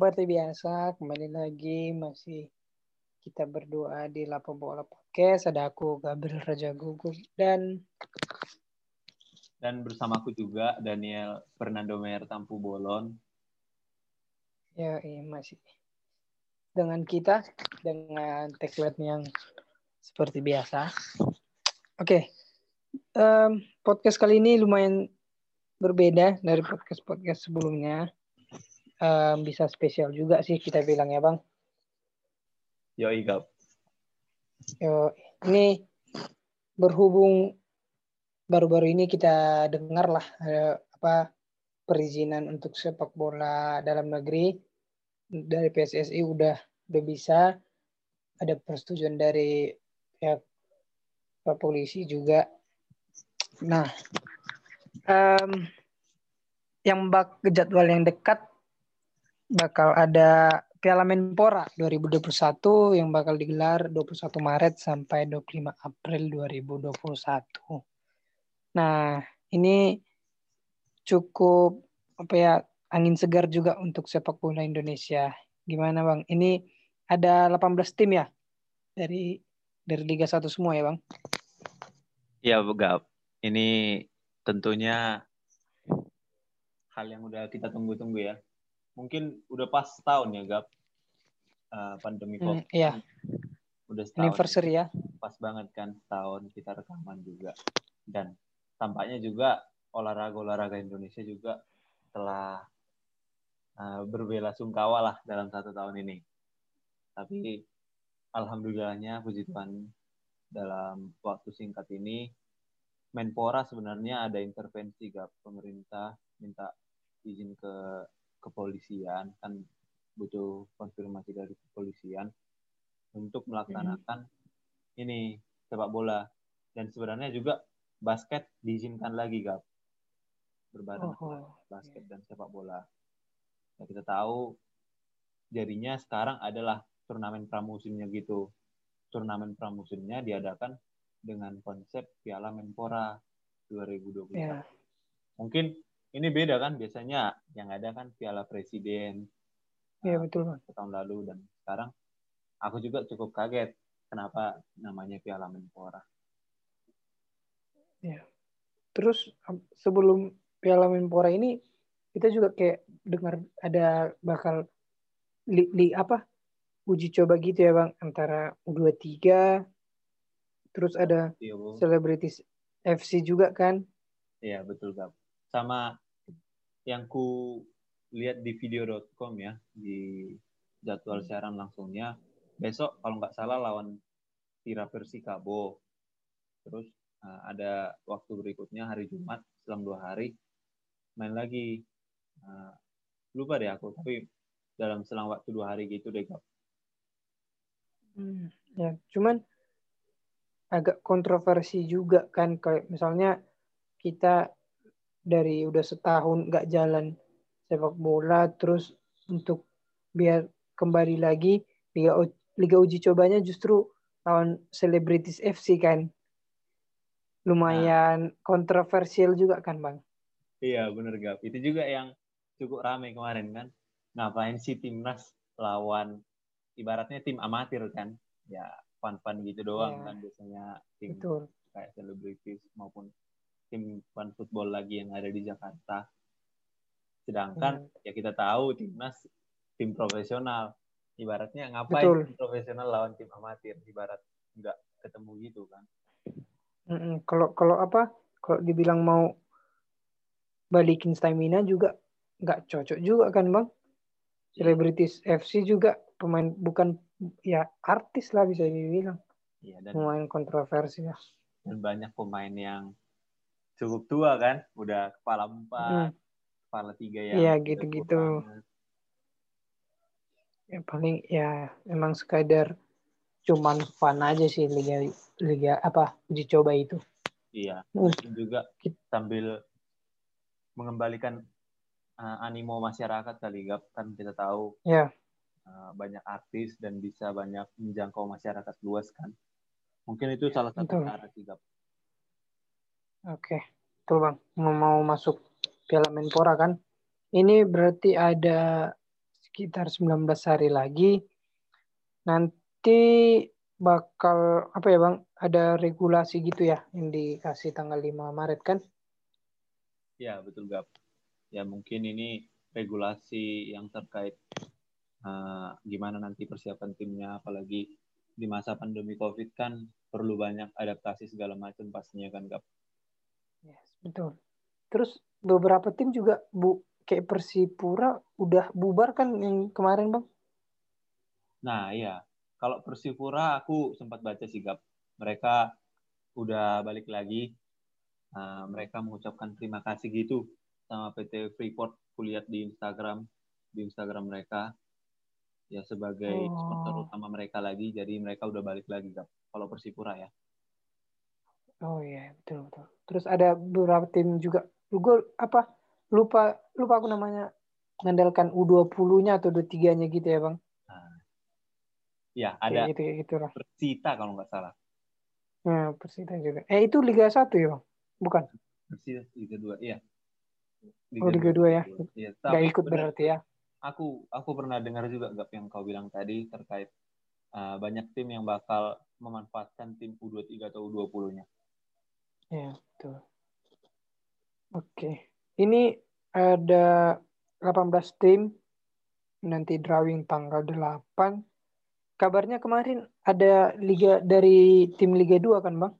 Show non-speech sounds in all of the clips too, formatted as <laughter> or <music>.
seperti biasa kembali lagi masih kita berdoa di Lapo Bola Podcast. Ada aku Gabriel Raja Gugup dan dan bersamaku juga Daniel Fernando Mer Tampu Bolon. Ya, iya masih dengan kita dengan tagline yang seperti biasa. Oke, okay. um, podcast kali ini lumayan berbeda dari podcast podcast sebelumnya um, bisa spesial juga sih kita bilang ya bang. Yo Igap. Yo ini berhubung baru-baru ini kita dengar lah uh, apa perizinan untuk sepak bola dalam negeri dari PSSI udah udah bisa ada persetujuan dari pihak Pak polisi juga. Nah, um, yang bak jadwal yang dekat bakal ada Piala Menpora 2021 yang bakal digelar 21 Maret sampai 25 April 2021. Nah, ini cukup apa ya angin segar juga untuk sepak bola Indonesia. Gimana Bang? Ini ada 18 tim ya dari dari Liga 1 semua ya Bang? Iya, Gap. Ini tentunya hal yang udah kita tunggu-tunggu ya mungkin udah pas tahun ya Gap uh, pandemi hmm, COVID. iya. Udah setahun. Anniversary ya. Pas banget kan tahun kita rekaman juga. Dan tampaknya juga olahraga-olahraga Indonesia juga telah uh, berbela sungkawa lah dalam satu tahun ini. Tapi alhamdulillahnya puji Tuhan dalam waktu singkat ini Menpora sebenarnya ada intervensi gap pemerintah minta izin ke kepolisian kan butuh konfirmasi dari kepolisian untuk melaksanakan hmm. ini sepak bola dan sebenarnya juga basket diizinkan lagi gap berbareng oh, oh. basket dan sepak bola. Nah, kita tahu jadinya sekarang adalah turnamen pramusimnya gitu. Turnamen pramusimnya diadakan dengan konsep Piala Menpora 2021. Yeah. Mungkin ini beda kan biasanya yang ada kan Piala Presiden. Iya uh, betul. Tahun lalu dan sekarang aku juga cukup kaget kenapa namanya Piala Menpora. Ya. Terus sebelum Piala Menpora ini kita juga kayak dengar ada bakal li, li apa uji coba gitu ya bang antara U23 terus ada iya, selebritis FC juga kan? Iya betul bang sama yang ku lihat di video.com ya di jadwal siaran langsungnya. Besok kalau nggak salah lawan Tira Persikabo terus uh, ada waktu berikutnya hari Jumat selang dua hari main lagi. Uh, lupa deh aku tapi dalam selang waktu dua hari gitu deh kak. Hmm, ya cuman agak kontroversi juga kan kayak misalnya kita dari udah setahun nggak jalan sepak bola terus untuk biar kembali lagi liga liga uji cobanya justru lawan selebritis FC kan lumayan nah. kontroversial juga kan bang iya bener gap itu juga yang cukup ramai kemarin kan ngapain sih timnas lawan ibaratnya tim amatir kan ya fun-fun gitu doang ya. kan biasanya tim Betul. kayak selebritis maupun tim fun football lagi yang ada di Jakarta. Sedangkan hmm. ya kita tahu timnas tim profesional. Ibaratnya ngapain Betul. tim profesional lawan tim amatir ibarat nggak ketemu gitu kan. Kalau kalau apa? Kalau dibilang mau balikin stamina juga nggak cocok juga kan bang? Selebritis FC juga pemain bukan ya artis lah bisa dibilang. Iya, dan pemain kontroversi ya. Dan banyak pemain yang cukup tua kan udah kepala empat hmm. kepala tiga ya iya gitu-gitu. ya paling ya emang sekadar cuman fun aja sih liga liga apa uji coba itu. Iya mungkin juga sambil mengembalikan uh, animo masyarakat kali gap kan kita tahu ya uh, banyak artis dan bisa banyak menjangkau masyarakat luas kan. Mungkin itu salah satu cara sih gap Oke, tuh bang mau mau masuk Piala Menpora kan? Ini berarti ada sekitar 19 hari lagi. Nanti bakal apa ya Bang? Ada regulasi gitu ya yang dikasih tanggal 5 Maret kan? Ya, betul Gap. Ya mungkin ini regulasi yang terkait uh, gimana nanti persiapan timnya apalagi di masa pandemi Covid kan perlu banyak adaptasi segala macam pastinya kan Gap. Yes, betul. Terus beberapa tim juga bu kayak Persipura udah bubar kan yang kemarin Bang? Nah, iya kalau Persipura aku sempat baca sih Gap. Mereka udah balik lagi. Uh, mereka mengucapkan terima kasih gitu sama PT Freeport. Kulihat di Instagram, di Instagram mereka ya sebagai oh. sponsor utama mereka lagi. Jadi mereka udah balik lagi Gap. Kalau Persipura ya. Oh iya betul betul. Terus ada beberapa tim juga. Gue apa lupa lupa aku namanya mengandalkan U20-nya atau U23-nya gitu ya bang. Ya, ada kayak gitu, gitu lah. Persita kalau nggak salah. Ya, Persita juga. Eh, itu Liga 1 ya, Bang? Bukan? Persita Liga 2, iya. Liga oh, Liga 2, 2 ya. Iya, Gak ikut bener, berarti ya. Aku aku pernah dengar juga gap yang kau bilang tadi terkait uh, banyak tim yang bakal memanfaatkan tim U23 atau U20-nya. Ya, betul. Oke. Ini ada 18 tim nanti drawing tanggal 8 kabarnya kemarin ada liga dari tim Liga 2 kan, Bang?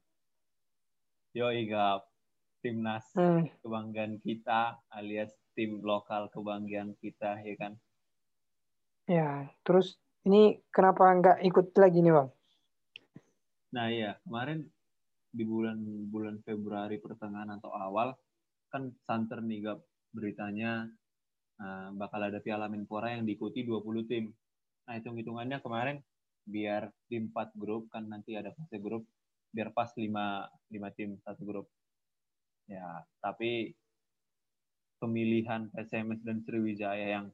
Yo, Igap. Timnas hmm. kebanggaan kita alias tim lokal kebanggaan kita, ya kan? Ya, terus ini kenapa nggak ikut lagi nih, Bang? Nah, iya. Kemarin di bulan bulan Februari pertengahan atau awal kan santer nih Gap beritanya uh, bakal ada Piala Menpora yang diikuti 20 tim. Nah, hitung-hitungannya kemarin biar di empat grup kan nanti ada fase grup biar pas lima lima tim satu grup ya tapi pemilihan PSMS dan Sriwijaya yang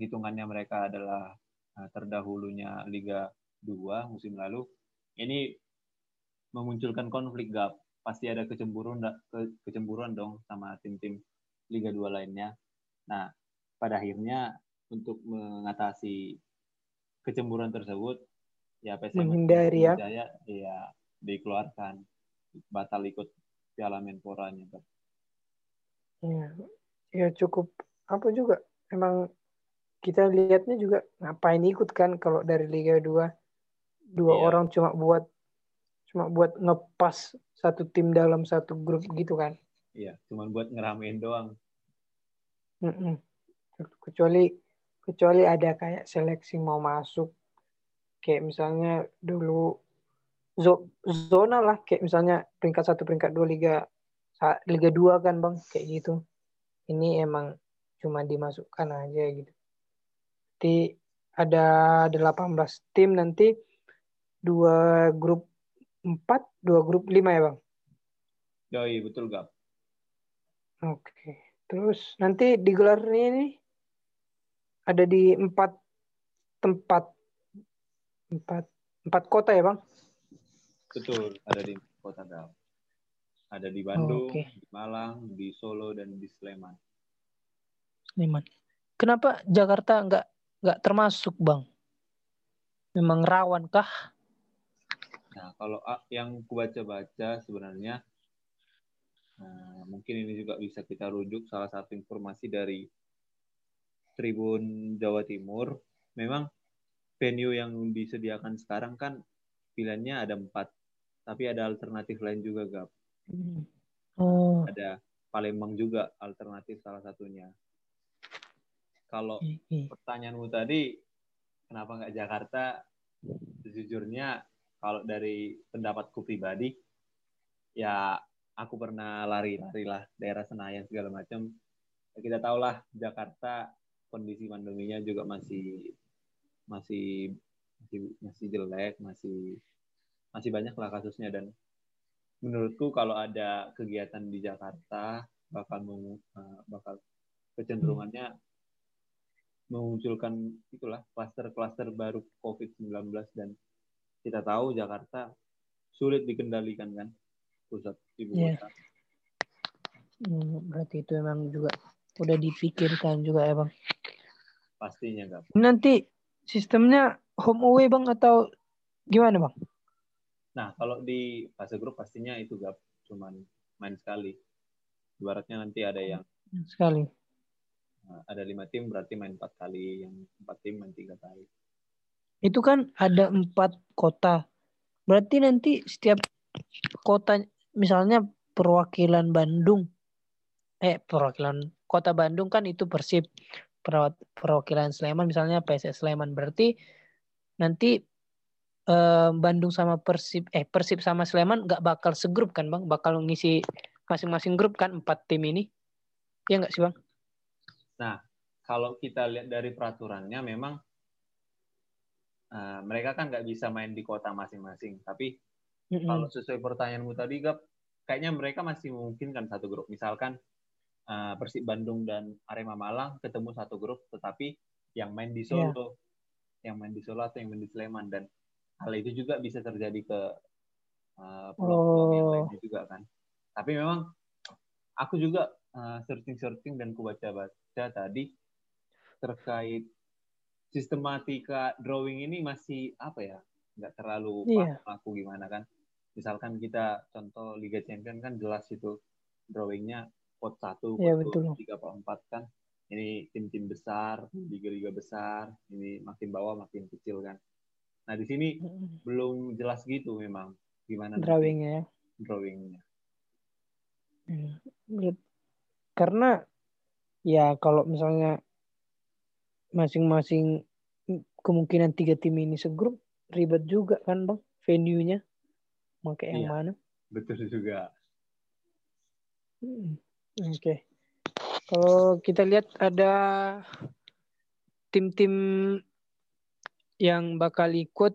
hitungannya mereka adalah uh, terdahulunya Liga 2 musim lalu ini memunculkan konflik gap. Pasti ada kecemburuan ke, kecemburuan dong sama tim-tim Liga 2 lainnya. Nah pada akhirnya untuk mengatasi kecemburuan tersebut ya PSM menghindari ya? Jaya ya dikeluarkan. Batal ikut Piala Menporanya kan. Ya, ya cukup apa juga emang kita lihatnya juga ngapain ikut kan kalau dari Liga 2 dua iya. orang cuma buat cuma buat ngepas satu tim dalam satu grup gitu kan. Iya, cuma buat ngeramein doang. Kecuali kecuali ada kayak seleksi mau masuk. Kayak misalnya dulu zona lah. Kayak misalnya peringkat satu peringkat dua liga liga dua kan bang. Kayak gitu. Ini emang cuma dimasukkan aja gitu. Nanti ada 18 tim nanti dua grup empat dua grup lima ya bang? Yoi, betul gak oke terus nanti digelar ini ada di empat tempat empat empat kota ya bang? Betul ada di kota Dal ada di Bandung oh, okay. di Malang di Solo dan di Sleman. Sleman. Kenapa Jakarta nggak nggak termasuk bang? Memang rawan kah nah kalau yang kubaca-baca sebenarnya nah, mungkin ini juga bisa kita rujuk salah satu informasi dari Tribun Jawa Timur, memang venue yang disediakan sekarang kan pilihannya ada empat, tapi ada alternatif lain juga, Gap. Hmm. Oh. Ada Palembang juga alternatif salah satunya. Kalau pertanyaanmu tadi, kenapa nggak Jakarta? Sejujurnya, kalau dari pendapatku pribadi, ya aku pernah lari-lari lah daerah Senayan segala macam. Kita tahulah Jakarta kondisi pandeminya juga masih masih masih masih jelek masih masih banyak lah kasusnya dan menurutku kalau ada kegiatan di Jakarta bakal meng, uh, bakal kecenderungannya memunculkan itulah klaster-klaster baru COVID-19 dan kita tahu Jakarta sulit dikendalikan kan pusat ibu yeah. kota. Hmm, berarti itu memang juga udah dipikirkan juga ya bang. Pastinya Gap. Nanti sistemnya home away bang atau gimana bang? Nah kalau di fase grup pastinya itu Gap, cuman main sekali. Ibaratnya nanti ada yang sekali. Nah, ada lima tim berarti main empat kali, yang empat tim main tiga kali. Itu kan ada empat kota. Berarti nanti setiap kota, misalnya perwakilan Bandung, eh perwakilan kota Bandung kan itu Persib, perwakilan Sleman misalnya PSS Sleman. Berarti nanti eh, Bandung sama Persib, eh Persib sama Sleman nggak bakal segrup kan bang? Bakal ngisi masing-masing grup kan empat tim ini? Ya nggak sih bang? Nah, kalau kita lihat dari peraturannya memang uh, mereka kan nggak bisa main di kota masing-masing. Tapi mm-hmm. kalau sesuai pertanyaanmu tadi, Gap, kayaknya mereka masih mungkin kan satu grup. Misalkan uh, Persib Bandung dan Arema Malang ketemu satu grup, tetapi yang main di Solo, yeah. yang main di Solo atau yang main di Sleman dan hal itu juga bisa terjadi ke uh, pulau-pulau oh. yang lainnya juga kan. Tapi memang aku juga uh, searching-searching dan kubaca-baca tadi terkait sistematika drawing ini masih apa ya nggak terlalu iya. aku gimana kan misalkan kita contoh Liga Champion kan jelas itu drawingnya pot satu iya, tiga per empat kan ini tim-tim besar liga-liga besar ini makin bawah makin kecil kan nah di sini mm. belum jelas gitu memang gimana drawingnya ya. drawingnya hmm. karena ya kalau misalnya masing-masing kemungkinan tiga tim ini segrup ribet juga kan bang venue-nya. Pakai yang iya, mana? Betul juga. Hmm, oke. Okay. kalau kita lihat ada tim-tim yang bakal ikut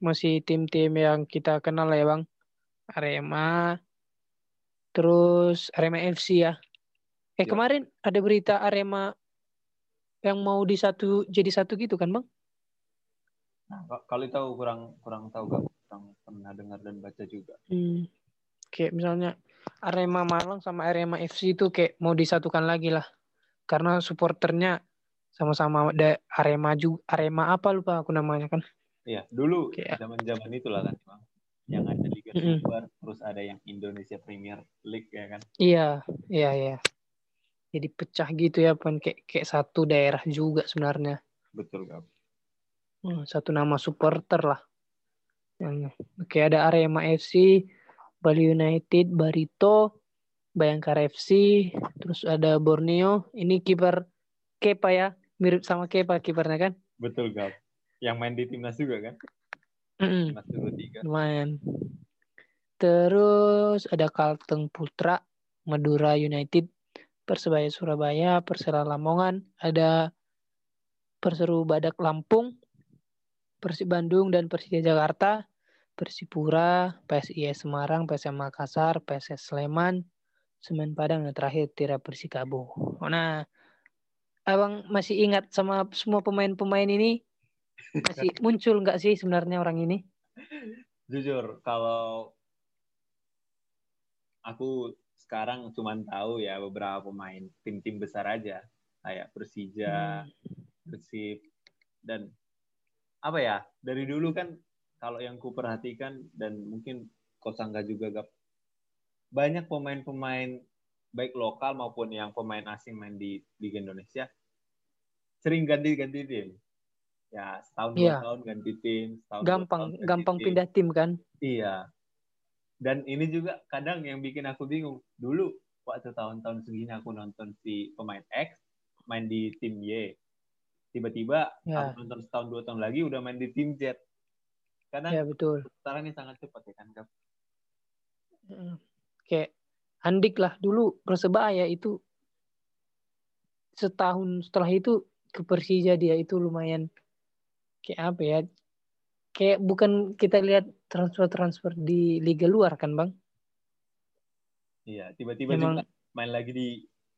masih tim-tim yang kita kenal ya bang. Arema terus Arema FC ya. Eh ya. kemarin ada berita Arema yang mau di satu jadi satu gitu kan bang? Nah, kali tahu kurang kurang tahu gak kurang pernah dengar dan baca juga. Hmm. Kayak misalnya Arema Malang sama Arema FC itu kayak mau disatukan lagi lah karena supporternya sama-sama ada Arema juga Arema apa lupa aku namanya kan? Iya dulu zaman-zaman itulah kan bang yang ada Liga mm -hmm. Super terus ada yang Indonesia Premier League ya kan? Iya iya iya jadi pecah gitu ya pan. Kayak kayak satu daerah juga sebenarnya. Betul kak. Hmm, satu nama supporter lah. Yang kayak ada Arema FC Bali United Barito Bayangkara FC terus ada Borneo. Ini kiper Kepa ya mirip sama Kepa kipernya kan? Betul kak. Yang main di timnas juga kan? Mm -mm. lumayan. Terus ada Kalteng Putra Madura United Persebaya Surabaya, Persela Lamongan, ada Perseru Badak Lampung, Persib Bandung dan Persija Jakarta, Persipura, PSIS Semarang, PSM Makassar, PSS Sleman, Semen Padang dan terakhir Tira Persikabo. Nah, Abang masih ingat sama semua pemain-pemain ini? Masih <laughs> muncul nggak sih sebenarnya orang ini? Jujur, kalau aku sekarang cuma tahu ya beberapa pemain tim-tim besar aja kayak Persija, hmm. Persib dan apa ya dari dulu kan kalau yang ku perhatikan dan mungkin Kosangga juga gak banyak pemain-pemain baik lokal maupun yang pemain asing main di Liga Indonesia sering ganti-ganti tim ya setahun dua iya. tahun ganti tim setahun gampang tahun gampang tim. pindah tim kan iya dan ini juga kadang yang bikin aku bingung dulu waktu tahun-tahun segini aku nonton si pemain X main di tim Y tiba-tiba ya. aku nonton setahun dua tahun lagi udah main di tim Z karena ya, betul. ini sangat cepat ya kan Kap? kayak Andik lah dulu persebaya itu setahun setelah itu ke Persija dia itu lumayan kayak apa ya kayak bukan kita lihat transfer-transfer di liga luar kan bang? Iya, tiba-tiba juga main lagi di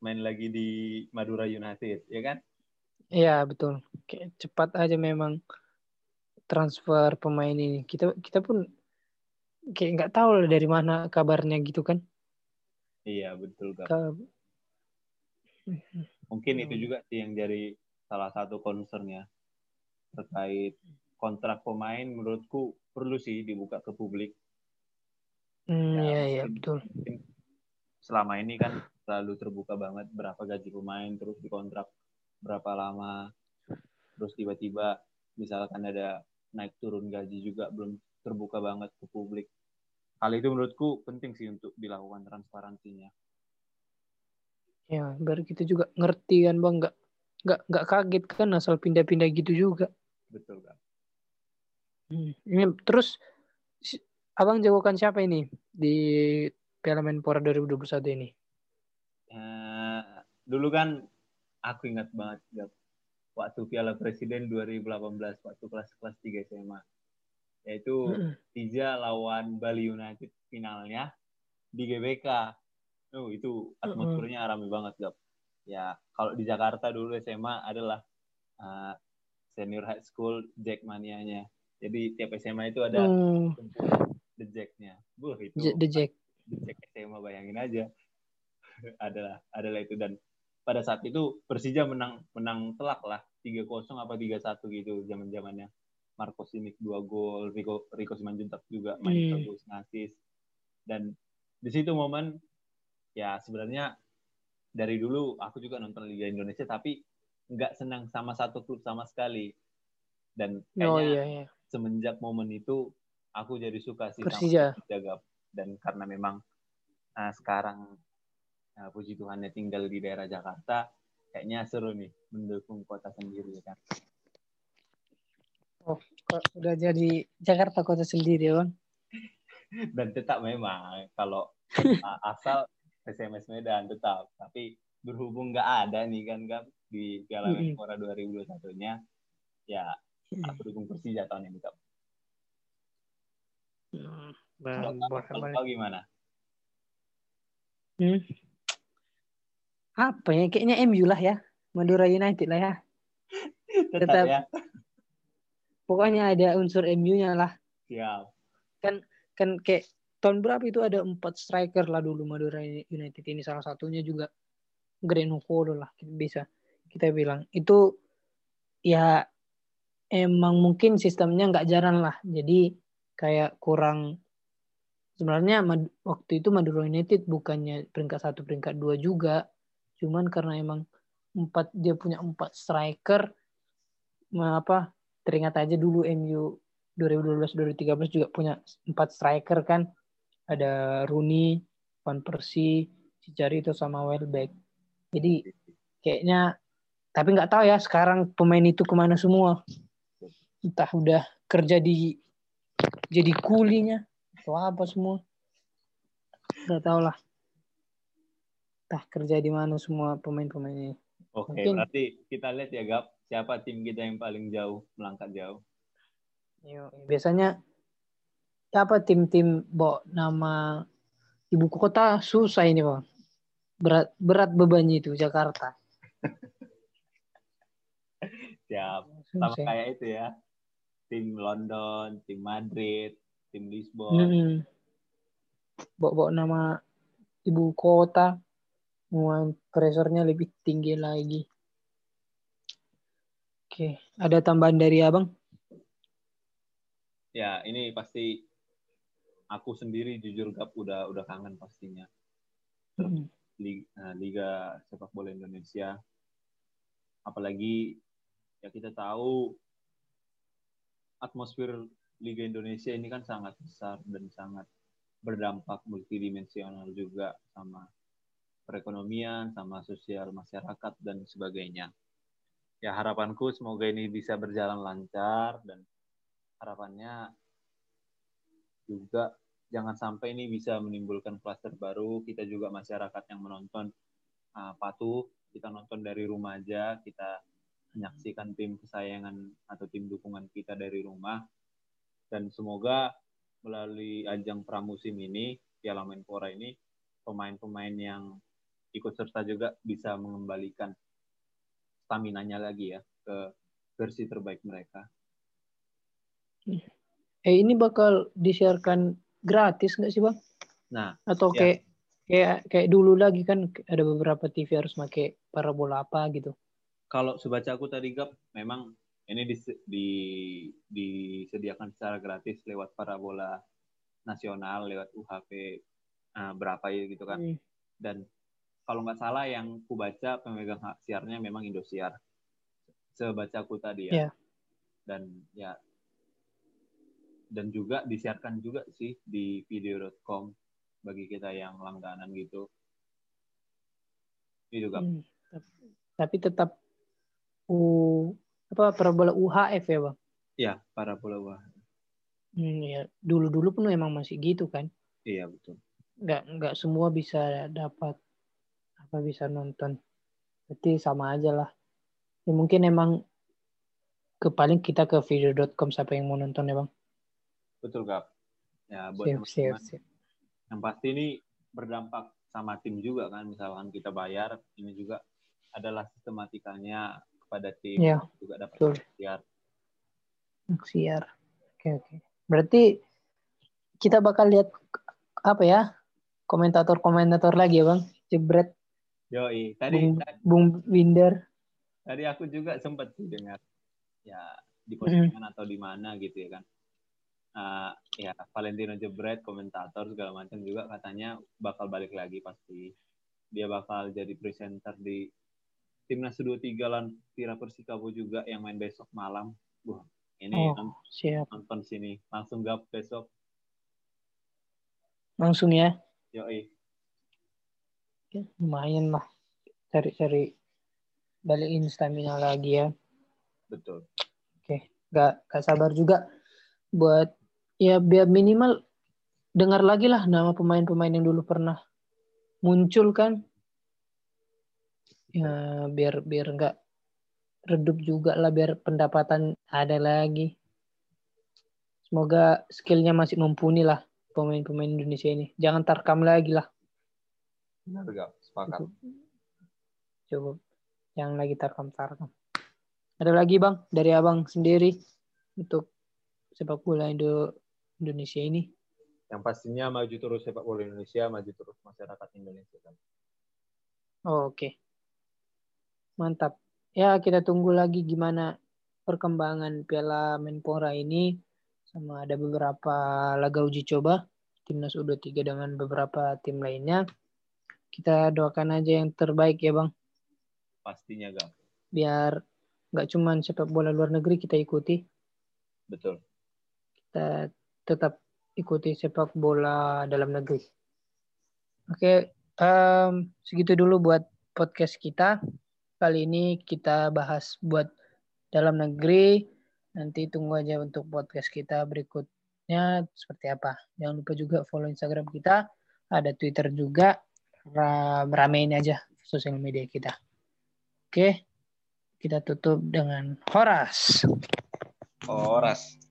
main lagi di Madura United, ya kan? Iya betul. Kayak cepat aja memang transfer pemain ini. Kita kita pun kayak nggak tahu lah dari mana kabarnya gitu kan? Iya betul. Ke... Mungkin itu juga sih yang jadi salah satu concernnya terkait kontrak pemain menurutku perlu sih dibuka ke publik. Hmm, ya, iya, iya, betul. Selama ini kan selalu terbuka banget berapa gaji pemain, terus dikontrak berapa lama, terus tiba-tiba misalkan ada naik turun gaji juga belum terbuka banget ke publik. Hal itu menurutku penting sih untuk dilakukan transparansinya. Ya, baru kita juga ngerti kan bang, nggak nggak nggak kaget kan asal pindah-pindah gitu juga. Betul kan. Hmm. Ini terus abang jagokan siapa ini di Piala Menpora 2021 ini? Uh, dulu kan aku ingat banget gak, waktu Piala Presiden 2018 waktu kelas-kelas 3 SMA yaitu Tiga lawan Bali United finalnya di GBK. Oh, itu atmosfernya ramai banget, Gap. Ya, kalau di Jakarta dulu SMA adalah uh, senior high school Jackmania-nya. Jadi tiap SMA itu ada hmm. The Jack-nya. Buh, itu The Jack. The Jack SMA bayangin aja. <laughs> adalah adalah itu dan pada saat itu Persija menang menang telak lah 3-0 apa 3-1 gitu zaman-zamannya. Marco Simic dua gol, Rico Rico Simanjuntak juga main hmm. bagus ngasis. Dan di situ momen ya sebenarnya dari dulu aku juga nonton Liga Indonesia tapi nggak senang sama satu klub sama sekali. Dan oh, kayaknya oh, iya, iya. Semenjak momen itu aku jadi suka sih Persija. sama Persija dan karena memang nah, sekarang nah, puji Tuhannya tinggal di daerah Jakarta kayaknya seru nih mendukung kota sendiri kan. Oh, udah jadi Jakarta kota sendiri, Bang? <laughs> Dan tetap memang kalau <laughs> asal SMS Medan tetap, tapi berhubung nggak ada nih kan kan di Piala Menpora mm -hmm. 2021-nya, ya aku dukung Persija tahun ini kak. Hmm, kalau gimana? Hmm. Apa ya? Kayaknya MU lah ya. Madura United lah ya. <laughs> Tetap, Tetap ya pokoknya ada unsur MU-nya lah. Siap. Kan kan kayak tahun berapa itu ada empat striker lah dulu Madura United ini salah satunya juga Greno Kolo lah bisa kita bilang itu ya emang mungkin sistemnya nggak jalan lah jadi kayak kurang sebenarnya waktu itu Madura United bukannya peringkat satu peringkat dua juga cuman karena emang empat dia punya empat striker apa teringat aja dulu MU 2012-2013 juga punya empat striker kan. Ada Rooney, Van Persie, Cicarito sama Welbeck. Jadi kayaknya tapi nggak tahu ya sekarang pemain itu ke mana semua. Entah udah kerja di jadi kulinya atau apa semua. Nggak tahu lah. Entah kerja di mana semua pemain-pemain ini. Oke, Mungkin, berarti kita lihat ya Gap, siapa tim kita yang paling jauh melangkah jauh? Yo, biasanya siapa tim-tim bawa nama ibu kota susah ini bang. Berat berat bebannya itu Jakarta. <laughs> Siap. Sama kayak itu ya. Tim London, tim Madrid, tim Lisbon. Hmm. Bawa-bawa nama ibu kota mau presernya lebih tinggi lagi. Oke, ada tambahan dari abang? Ya, ini pasti aku sendiri jujur gap udah udah kangen pastinya. Hmm. Liga, eh, Liga sepak bola Indonesia. Apalagi ya kita tahu atmosfer Liga Indonesia ini kan sangat besar dan sangat berdampak multidimensional juga sama perekonomian, sama sosial masyarakat dan sebagainya. Ya harapanku semoga ini bisa berjalan lancar dan harapannya juga jangan sampai ini bisa menimbulkan klaster baru. Kita juga masyarakat yang menonton uh, patuh, kita nonton dari rumah aja, kita menyaksikan tim kesayangan atau tim dukungan kita dari rumah. Dan semoga melalui ajang pramusim ini, Piala Menpora ini, pemain-pemain yang ikut serta juga bisa mengembalikan stamina-nya lagi ya ke versi terbaik mereka. Eh ini bakal disiarkan gratis nggak sih bang? Nah, atau ya. kayak kayak kayak dulu lagi kan ada beberapa TV harus pakai parabola apa gitu. Kalau sebaca aku tadi Gap, memang ini di, di, disediakan secara gratis lewat parabola nasional, lewat UHP uh, eh, berapa ya gitu kan. Hmm. Dan kalau nggak salah yang ku baca pemegang hak siarnya memang Indosiar. Sebaca aku tadi ya. Yeah. Dan ya dan juga disiarkan juga sih di video.com bagi kita yang langganan gitu. Itu kan. Hmm, tapi tetap U apa parabola UHF ya bang? Iya parabola UHF. Hmm, ya dulu dulu pun emang masih gitu kan? Iya betul. Nggak nggak semua bisa dapat apa bisa nonton. Berarti sama aja lah. Ya mungkin emang ke paling kita ke video.com siapa yang mau nonton ya bang? Betul kak. Ya buat siap, siap, siap. Yang pasti ini berdampak sama tim juga kan. Misalkan kita bayar, ini juga adalah sistematikanya kepada tim ya, juga dapat betul. siar. Siar. Oke oke. Berarti kita bakal lihat apa ya komentator-komentator lagi ya bang jebret Yoi, tadi Bung, Bung Winder. Tadi aku juga sempat sih dengar ya di postingan mm. atau di mana gitu ya kan uh, ya Valentino Jebret komentator segala macam juga katanya bakal balik lagi pasti dia bakal jadi presenter di timnas 23 lawan Tira Persikabo juga yang main besok malam. Wah, ini oh, nonton, siap. nonton sini langsung gap besok. Langsung ya? Yoi. Ya, lumayan lah cari-cari balikin stamina lagi ya. Betul. Oke, gak, gak sabar juga buat ya biar minimal dengar lagi lah nama pemain-pemain yang dulu pernah muncul kan ya biar biar nggak redup juga lah biar pendapatan ada lagi semoga skillnya masih mumpuni lah pemain-pemain Indonesia ini jangan tarkam lagi lah benar gak sepakat coba yang lagi tarkam tarkam ada lagi bang dari abang sendiri untuk sepak bola Indo Indonesia ini? Yang pastinya maju terus sepak bola Indonesia, maju terus masyarakat Indonesia kan. Oh, Oke. Okay. Mantap. Ya, kita tunggu lagi gimana perkembangan Piala Menpora ini sama ada beberapa laga uji coba timnas U23 dengan beberapa tim lainnya. Kita doakan aja yang terbaik ya, Bang. Pastinya, Gang. Biar nggak cuma sepak bola luar negeri kita ikuti. Betul. Kita tetap ikuti sepak bola dalam negeri. Oke, um, segitu dulu buat podcast kita. Kali ini kita bahas buat dalam negeri. Nanti tunggu aja untuk podcast kita berikutnya seperti apa. Jangan lupa juga follow Instagram kita. Ada Twitter juga. Ramein aja sosial media kita. Oke, kita tutup dengan Horas. Horas.